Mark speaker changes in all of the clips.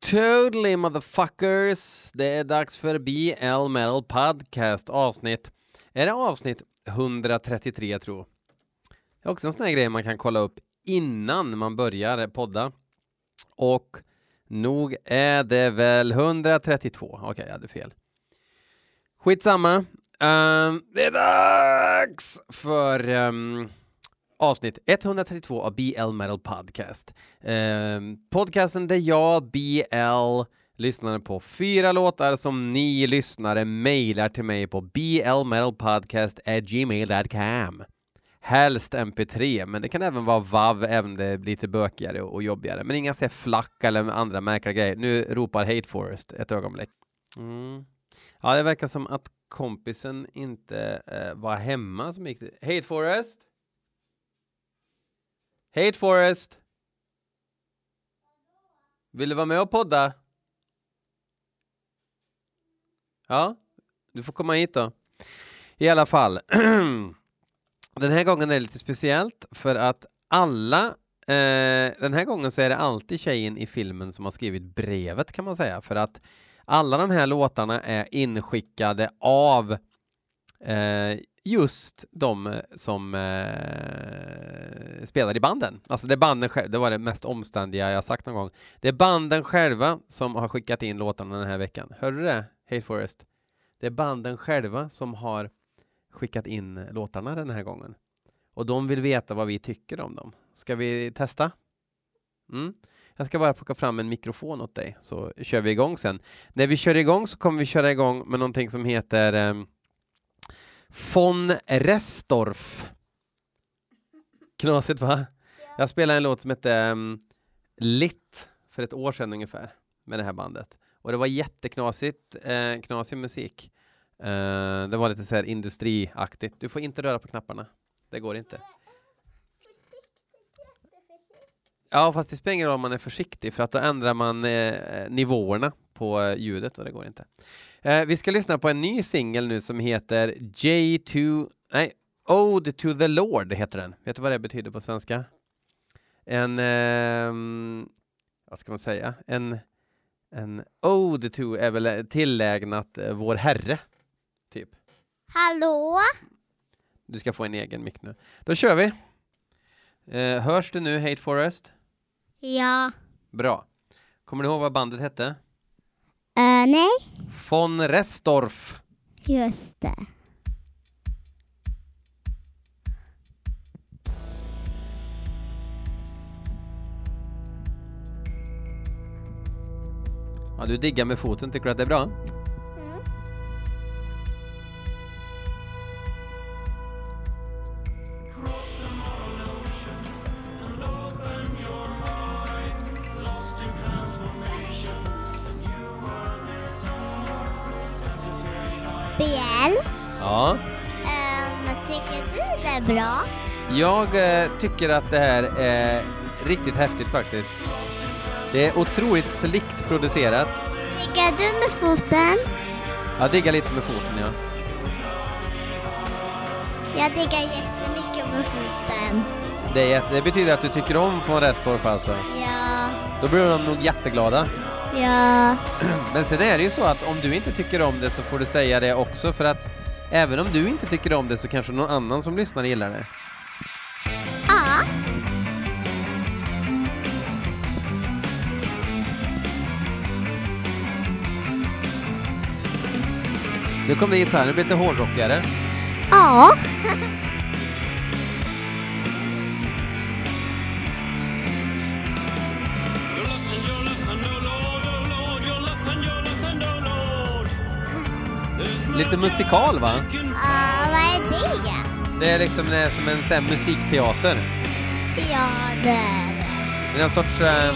Speaker 1: Totally motherfuckers! Det är dags för BL Metal Podcast avsnitt. Är det avsnitt 133 jag tror? Det är också en sån här grej man kan kolla upp innan man börjar podda. Och nog är det väl 132. Okej, okay, jag hade fel. Skitsamma. Um, det är dags för um, avsnitt 132 av BL Metal Podcast. Eh, podcasten där jag, BL, lyssnar på fyra låtar som ni lyssnare mejlar till mig på blmetalpodcast.gmail.com. Helst mp3, men det kan även vara WAV, även om det blir lite bökigare och jobbigare. Men inga flack eller andra märkliga grejer. Nu ropar Hate Forest ett ögonblick. Mm. Ja, det verkar som att kompisen inte eh, var hemma som gick till... Hate Forest? Hej Forest! Vill du vara med och podda? Ja, du får komma hit då. I alla fall. den här gången är det lite speciellt för att alla eh, den här gången så är det alltid tjejen i filmen som har skrivit brevet kan man säga för att alla de här låtarna är inskickade av eh, just de eh, som eh, spelar i banden. Alltså det är banden själva, det var det mest omständiga jag sagt någon gång. Det är banden själva som har skickat in låtarna den här veckan. Hörde du det? Hey Forest. Det är banden själva som har skickat in låtarna den här gången. Och de vill veta vad vi tycker om dem. Ska vi testa? Mm. Jag ska bara plocka fram en mikrofon åt dig så kör vi igång sen. När vi kör igång så kommer vi köra igång med någonting som heter eh, Von Restorff. Knasigt va? Jag spelade en låt som hette ehm, um, Litt för ett år sedan ungefär med det här bandet. Och det var jätteknasigt, eh, knasig musik. Eh, det var lite så här industriaktigt. Du får inte röra på knapparna. Det går inte. Ja, fast det spelar ingen roll om man är försiktig för att då ändrar man eh, nivåerna på eh, ljudet och det går inte. Eh, vi ska lyssna på en ny singel nu som heter J2, nej, Ode to the Lord heter den. Vet du vad det betyder på svenska? En, eh, vad ska man säga, en, en Ode to är väl tillägnat eh, vår Herre, typ.
Speaker 2: Hallå?
Speaker 1: Du ska få en egen mick nu. Då kör vi. Eh, hörs det nu, Hate Forest?
Speaker 2: Ja.
Speaker 1: Bra. Kommer du ihåg vad bandet hette?
Speaker 2: Uh, nej.
Speaker 1: Von Restorff.
Speaker 2: Just det.
Speaker 1: Ja, du diggar med foten, tycker du att det är bra? Ja.
Speaker 2: Um, tycker du det är bra?
Speaker 1: Jag eh, tycker att det här är riktigt häftigt faktiskt. Det är otroligt slickt producerat.
Speaker 2: Diggar du med foten?
Speaker 1: Jag diggar lite med foten, ja.
Speaker 2: Jag diggar jättemycket med foten.
Speaker 1: Det, är, det betyder att du tycker om från Restorp alltså?
Speaker 2: Ja.
Speaker 1: Då blir de nog jätteglada.
Speaker 2: Ja.
Speaker 1: Men sen är det ju så att om du inte tycker om det så får du säga det också för att Även om du inte tycker om det så kanske någon annan som lyssnar gillar det.
Speaker 2: Ja.
Speaker 1: Nu kommer gitarren, det blir lite hårdrockigare.
Speaker 2: Ja.
Speaker 1: Lite musikal va?
Speaker 2: Ja, vad är det?
Speaker 1: Det är liksom det är som en sån musikteater.
Speaker 2: Ja, det är det.
Speaker 1: Det är en sorts... Eh,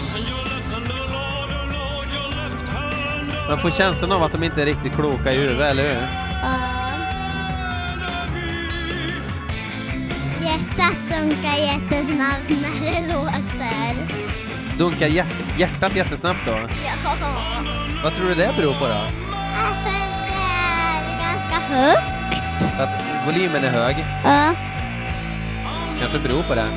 Speaker 1: man får känslan av att de inte är riktigt kloka i huvudet, eller hur?
Speaker 2: Ja. Hjärtat dunkar jättesnabbt när det låter.
Speaker 1: Dunkar hjärtat jättesnabbt då?
Speaker 2: Ja.
Speaker 1: Vad tror du det beror på då?
Speaker 2: Högt.
Speaker 1: För att volymen är hög?
Speaker 2: Ja.
Speaker 1: Kanske beror på det.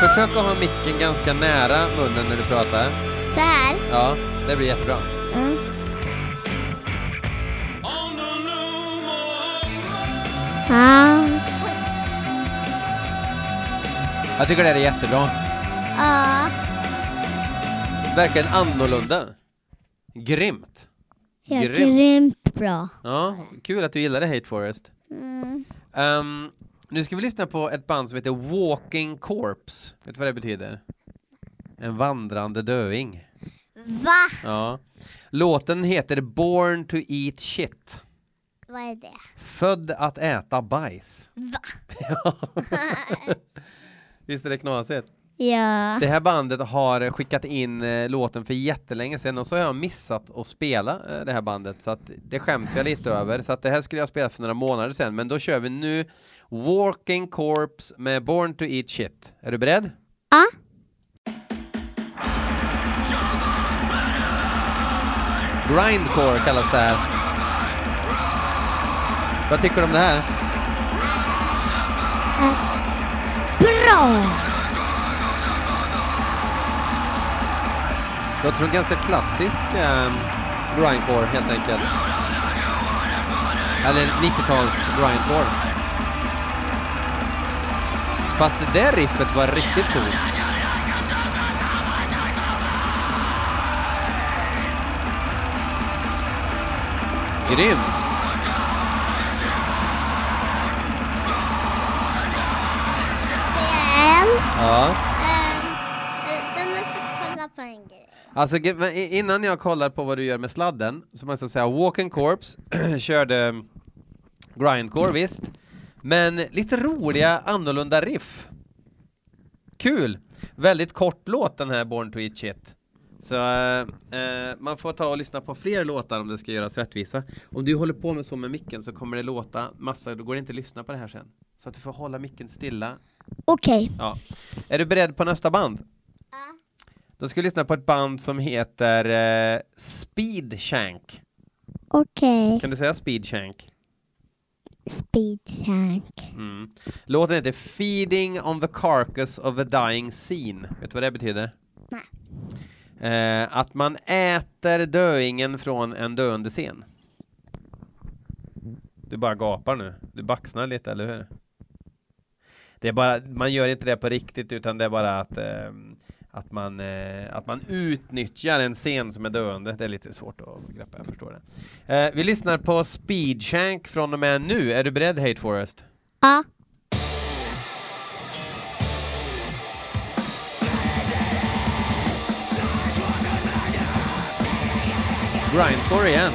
Speaker 1: Försök att ha micken ganska nära munnen när du pratar.
Speaker 2: Så här.
Speaker 1: Ja, det blir jättebra.
Speaker 2: Mm. Ja.
Speaker 1: Jag tycker det är jättebra.
Speaker 2: Ja.
Speaker 1: Verkligen annorlunda. Grymt.
Speaker 2: Ja,
Speaker 1: Grymt.
Speaker 2: grymt bra.
Speaker 1: Ja, kul att du gillade Hate Forest.
Speaker 2: Mm.
Speaker 1: Ehm, nu ska vi lyssna på ett band som heter Walking Corpse. Vet du vad det betyder? En vandrande döing.
Speaker 2: Va?
Speaker 1: Ja. Låten heter Born to Eat Shit.
Speaker 2: Vad är det?
Speaker 1: Född att äta bajs.
Speaker 2: Va?
Speaker 1: Ja. Visst är det knasigt?
Speaker 2: Ja.
Speaker 1: Det här bandet har skickat in eh, låten för jättelänge sedan och så har jag missat att spela eh, det här bandet så att det skäms jag lite över så att det här skulle jag spela för några månader sedan men då kör vi nu Walking Corpse med Born to Eat Shit. Är du beredd?
Speaker 2: Ja.
Speaker 1: Grindcore kallas det här. Vad tycker du om det här?
Speaker 2: Bra!
Speaker 1: Det låter som ganska klassisk eh, grindcore helt enkelt. Eller 90-tals grindcore. Fast det där riffet var riktigt coolt. Grymt!
Speaker 2: En.
Speaker 1: Ja.
Speaker 2: Ehm, Du måste kolla på en grej.
Speaker 1: Alltså innan jag kollar på vad du gör med sladden så måste jag säga Walking Corpse körde grindcore visst, men lite roliga annorlunda riff. Kul! Väldigt kort låt den här Born to Eat Shit. Så eh, eh, man får ta och lyssna på fler låtar om det ska göras rättvisa. Om du håller på med så med micken så kommer det låta massa, då går det inte att lyssna på det här sen. Så att du får hålla micken stilla.
Speaker 2: Okej.
Speaker 1: Ja. Är du beredd på nästa band?
Speaker 2: Ja.
Speaker 1: Då ska vi lyssna på ett band som heter eh, Speed Shank.
Speaker 2: Okej.
Speaker 1: Kan du säga Speed Shank?
Speaker 2: Speed tank.
Speaker 1: Mm. Låten heter Feeding on the carcass of a dying scene. Vet du vad det betyder?
Speaker 2: Nej.
Speaker 1: Eh, att man äter döingen från en döende scen. Du bara gapar nu. Du baxnar lite, eller hur? Det är bara, man gör inte det på riktigt utan det är bara att, eh, att, man, eh, att man utnyttjar en scen som är döende. Det är lite svårt att greppa, jag förstår det. Eh, vi lyssnar på Speedshank från och med nu. Är du beredd, Hate Forest?
Speaker 2: Ja.
Speaker 1: Grindcore igen.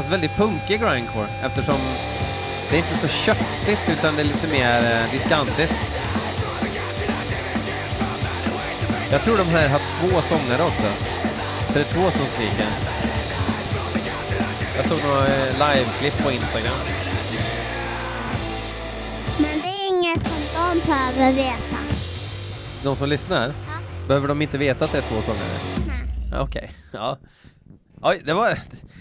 Speaker 1: Fast väldigt punkig grindcore eftersom det är inte så köttigt utan det är lite mer eh, diskantigt. Jag tror de här har två sångare också. Så det är två som skriker. Jag såg några eh, live-klipp på Instagram.
Speaker 2: Men det är inget som de behöver veta.
Speaker 1: De som lyssnar,
Speaker 2: Ja.
Speaker 1: behöver de inte veta att det är två sångare?
Speaker 2: Nej.
Speaker 1: Ja, Okej, ja. Oj, det var,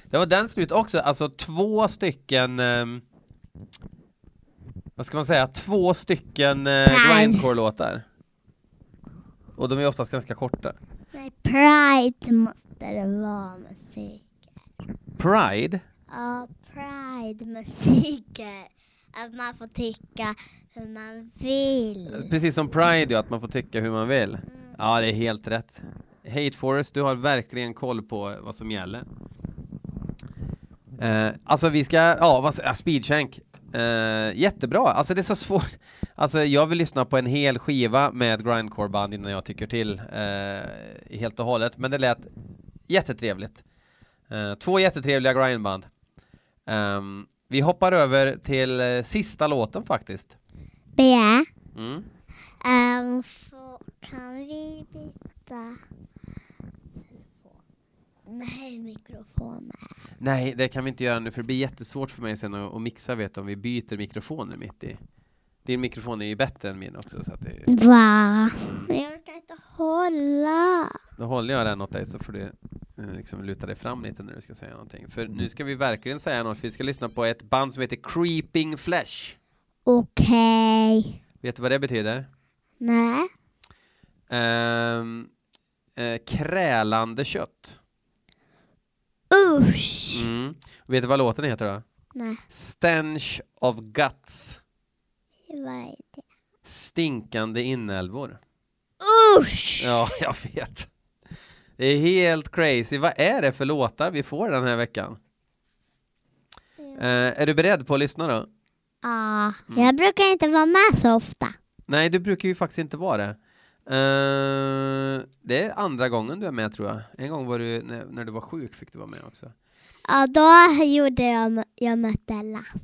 Speaker 1: det var den slut också, alltså två stycken ehm, vad ska man säga, två stycken eh, grindcore-låtar. Och de är oftast ganska korta.
Speaker 2: Nej, Pride måste det vara musik.
Speaker 1: Pride,
Speaker 2: Ja, Pride-musiker. Att man får tycka hur man vill.
Speaker 1: precis som Pride, ja, att man får tycka hur man vill. Ja, det är helt rätt. Hate Forest, du har verkligen koll på vad som gäller. Eh, alltså vi ska, ja, vad, ja, Speedshank. Eh, jättebra, alltså det är så svårt. Alltså jag vill lyssna på en hel skiva med grindcore-band innan jag tycker till eh, helt och hållet. Men det lät jättetrevligt. Eh, två jättetrevliga grindband. Ehm, vi hoppar över till eh, sista låten faktiskt.
Speaker 2: Bea,
Speaker 1: Mm.
Speaker 2: um, kan vi byta Nej, mikrofoner.
Speaker 1: Nej, det kan vi inte göra nu för det blir jättesvårt för mig sen att, att mixa vet du, om vi byter mikrofoner mitt i. Din mikrofon är ju bättre än min också så att det,
Speaker 2: Va? Men jag orkar inte hålla.
Speaker 1: då håller jag den åt dig så får du eh, liksom luta dig fram lite när du ska säga någonting. För nu ska vi verkligen säga något, vi ska lyssna på ett band som heter Creeping Flesh.
Speaker 2: Okej.
Speaker 1: Vet du vad det betyder?
Speaker 2: Nej.
Speaker 1: Ehm, eh, krälande kött.
Speaker 2: Usch.
Speaker 1: Mm. Vet du vad låten heter då?
Speaker 2: Nej.
Speaker 1: Stench of Guts.
Speaker 2: Vad är det?
Speaker 1: Stinkande inälvor.
Speaker 2: Usch!
Speaker 1: Ja, jag vet. Det är helt crazy. Vad är det för låtar vi får den här veckan? Eh, är du beredd på att lyssna då?
Speaker 2: Ja,
Speaker 1: Mm.
Speaker 2: jag brukar inte vara med så ofta.
Speaker 1: Nej, du brukar ju faktiskt inte vara det. Eh, det är andra gången du är med tror jag. En gång var du, när, när du var sjuk fick du vara med också.
Speaker 2: Ja, då gjorde jag, jag mötte Lasse.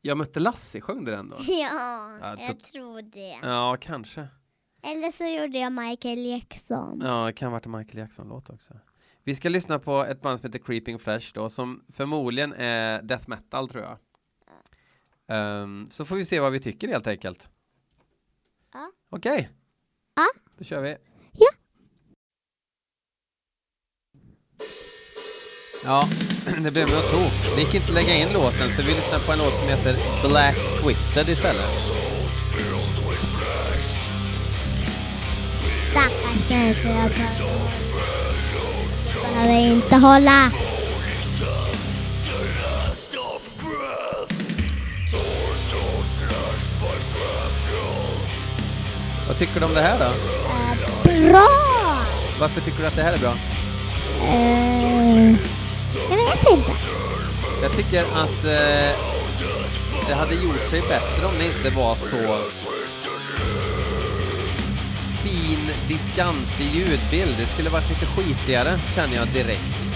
Speaker 1: Jag mötte Lassie, sjöng du den då?
Speaker 2: Ja,
Speaker 1: Ja,
Speaker 2: jag tror det.
Speaker 1: Ja, kanske.
Speaker 2: Eller så gjorde jag Michael Jackson.
Speaker 1: Ja, det kan ha varit en Michael Jackson-låt också. Vi ska lyssna på ett band som heter Creeping Flesh då, som förmodligen är death metal tror jag. Ehm, så får vi se vad vi tycker helt enkelt.
Speaker 2: Ja.
Speaker 1: Okej.
Speaker 2: Ja.
Speaker 1: Då kör vi.
Speaker 2: Ja.
Speaker 1: Ja, det blev något tok. Det gick inte att lägga in låten så vi lyssnar på en låt som heter Black Twisted istället.
Speaker 2: Stackars människor jag behöver. Behöver inte hålla.
Speaker 1: Vad tycker du om det här då?
Speaker 2: Bra!
Speaker 1: Varför tycker du att det här är bra?
Speaker 2: Eh, jag vet inte.
Speaker 1: Jag tycker att eh, det hade gjort sig bättre om det inte var så fin, diskantig ljudbild. Det skulle varit lite skitigare, känner jag direkt.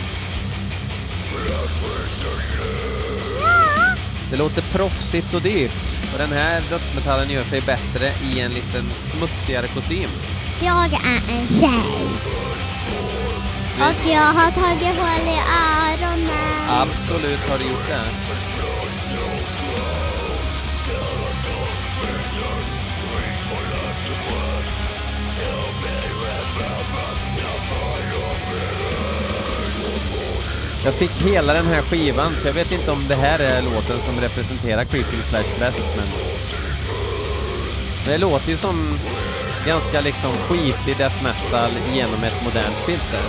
Speaker 1: Det låter proffsigt och dyrt. Och den här dödsmetallen gör sig bättre i en liten smutsigare kostym.
Speaker 2: Jag är en tjej. Och jag har tagit hål i öronen.
Speaker 1: Absolut har du gjort det. Jag fick hela den här skivan, så jag vet inte om det här är låten som representerar Creeping Flash bäst, men... Det låter ju som ganska liksom skitig death metal genom ett modernt filter.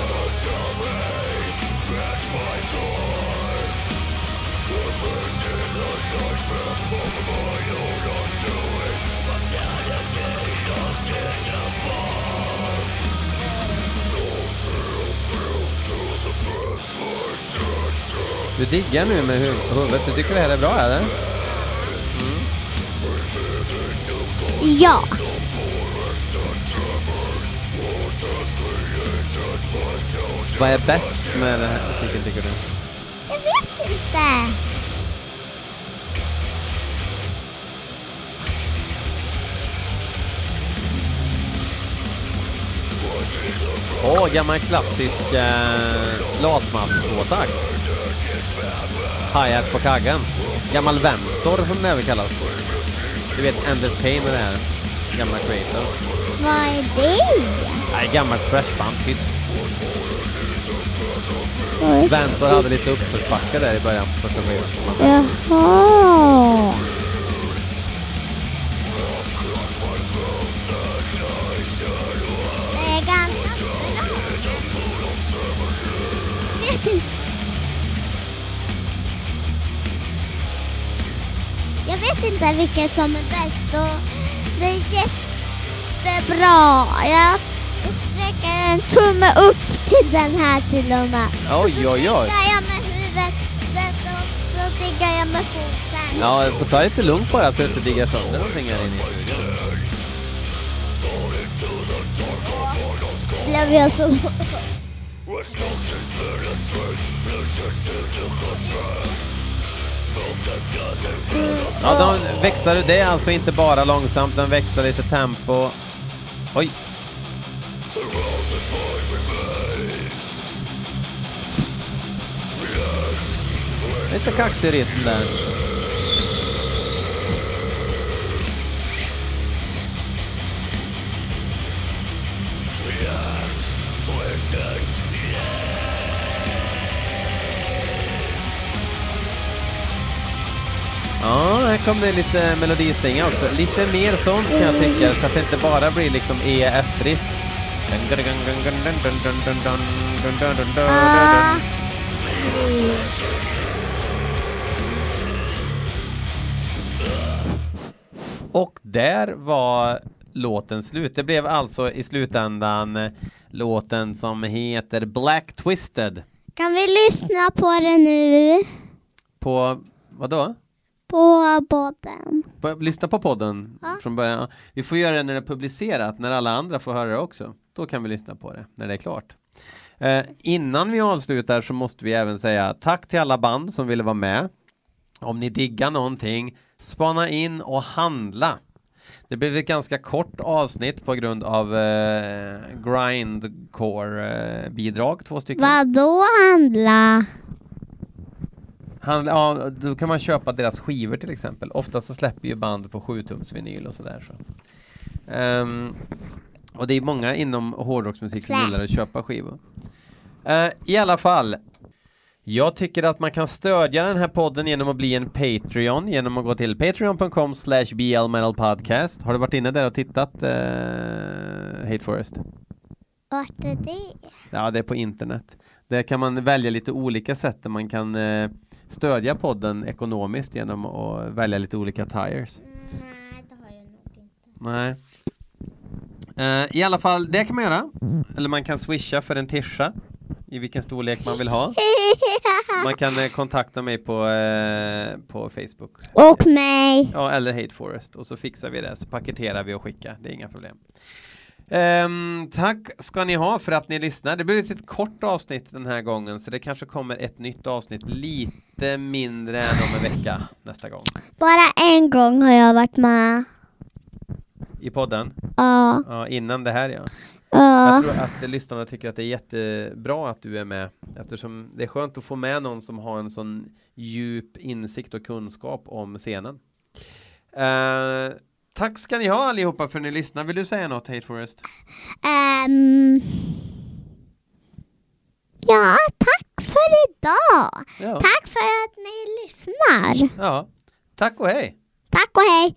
Speaker 1: Du diggar nu med hu- huvudet. Du tycker det här är bra eller?
Speaker 2: Ja.
Speaker 1: Vad är bäst med den här musiken tycker du?
Speaker 2: Jag vet inte.
Speaker 1: Åh, gammal klassisk eh, latmasksåtakt. Hi-hat på kaggen. Gammal Ventor som den även kallas. Du vet Endless Pain och det här. Gamla Creator.
Speaker 2: Vad är det?
Speaker 1: Nej, gammalt thrashband, tyskt. Ventor hade lite uppförsbacke där i början på första skivan.
Speaker 2: Jaha. Jag vet inte vilket som är bäst och det är jättebra. Jag sträcker en tumme upp till den här till och med.
Speaker 1: Oj, oj, oj.
Speaker 2: diggar jag med huvudet och så diggar jag med foten.
Speaker 1: Ja, du får ta lite lugnt bara så att du inte diggar sönder någonting här inne i studion.
Speaker 2: Blev jag så...
Speaker 1: Ja, de växlar, det är alltså inte bara långsamt, den växlar lite tempo. Oj. Lite kaxig rytm där. Kom det lite melodislinga också. Lite mer sånt kan jag tycka, så att det inte bara blir liksom EF-riff.
Speaker 2: Ah.
Speaker 1: Och där var låten slut. Det blev alltså i slutändan eh, låten som heter Black Twisted.
Speaker 2: Kan vi lyssna på det nu?
Speaker 1: På, vadå?
Speaker 2: På.
Speaker 1: På, lyssna på podden
Speaker 2: Ja.
Speaker 1: från början. Ja, Vi får göra det när det är publicerat, när alla andra får höra det också. Då kan vi lyssna på det, när det är klart. Eh, innan vi avslutar så måste vi även säga tack till alla band som ville vara med. Om ni diggar någonting, spana in och handla. Det blev ett ganska kort avsnitt på grund av eh, grindcore-bidrag, två stycken.
Speaker 2: Vadå handla?
Speaker 1: Han, ja, då kan man köpa deras skivor till exempel. Ofta så släpper ju band på 7-tums vinyl och sådär. Så. Ehm, och det är många inom hårdrocksmusik som gillar att köpa skivor. Eh, I alla fall. Jag tycker att man kan stödja den här podden genom att bli en Patreon genom att gå till patreon.com slash blmetalpodcast. Har du varit inne där och tittat uh, Hate Forest?
Speaker 2: Vart är det?
Speaker 1: Ja, det är på internet. Där kan man välja lite olika sätt där man kan eh, stödja podden ekonomiskt genom att välja lite olika tires.
Speaker 2: Nej, det har jag nog inte.
Speaker 1: Nej. Eh, I alla fall, det kan man göra. Eller man kan swisha för en tisha i vilken storlek man vill ha. Man kan eh, kontakta mig på, eh, på Facebook.
Speaker 2: Och mig.
Speaker 1: Ja, eller Hate Forest. Och så fixar vi det, så paketerar vi och skickar. Det är inga problem. Ehm, tack ska ni ha för att ni lyssnar. Det blir ett litet kort avsnitt den här gången, så det kanske kommer ett nytt avsnitt lite mindre än om en vecka nästa gång.
Speaker 2: Bara en gång har jag varit med.
Speaker 1: I podden,
Speaker 2: Ja.
Speaker 1: ja, innan det här ja.
Speaker 2: Ja.
Speaker 1: Jag tror att lyssnarna tycker att det är jättebra att du är med eftersom det är skönt att få med någon som har en sån djup insikt och kunskap om scenen. Eh, tack ska ni ha allihopa för att ni lyssnar. Vill du säga något Hate Forest?
Speaker 2: Ehm. Ja, tack för idag.
Speaker 1: Ja.
Speaker 2: Tack för att ni lyssnar.
Speaker 1: ja. Tack och hej!
Speaker 2: Tack och hej.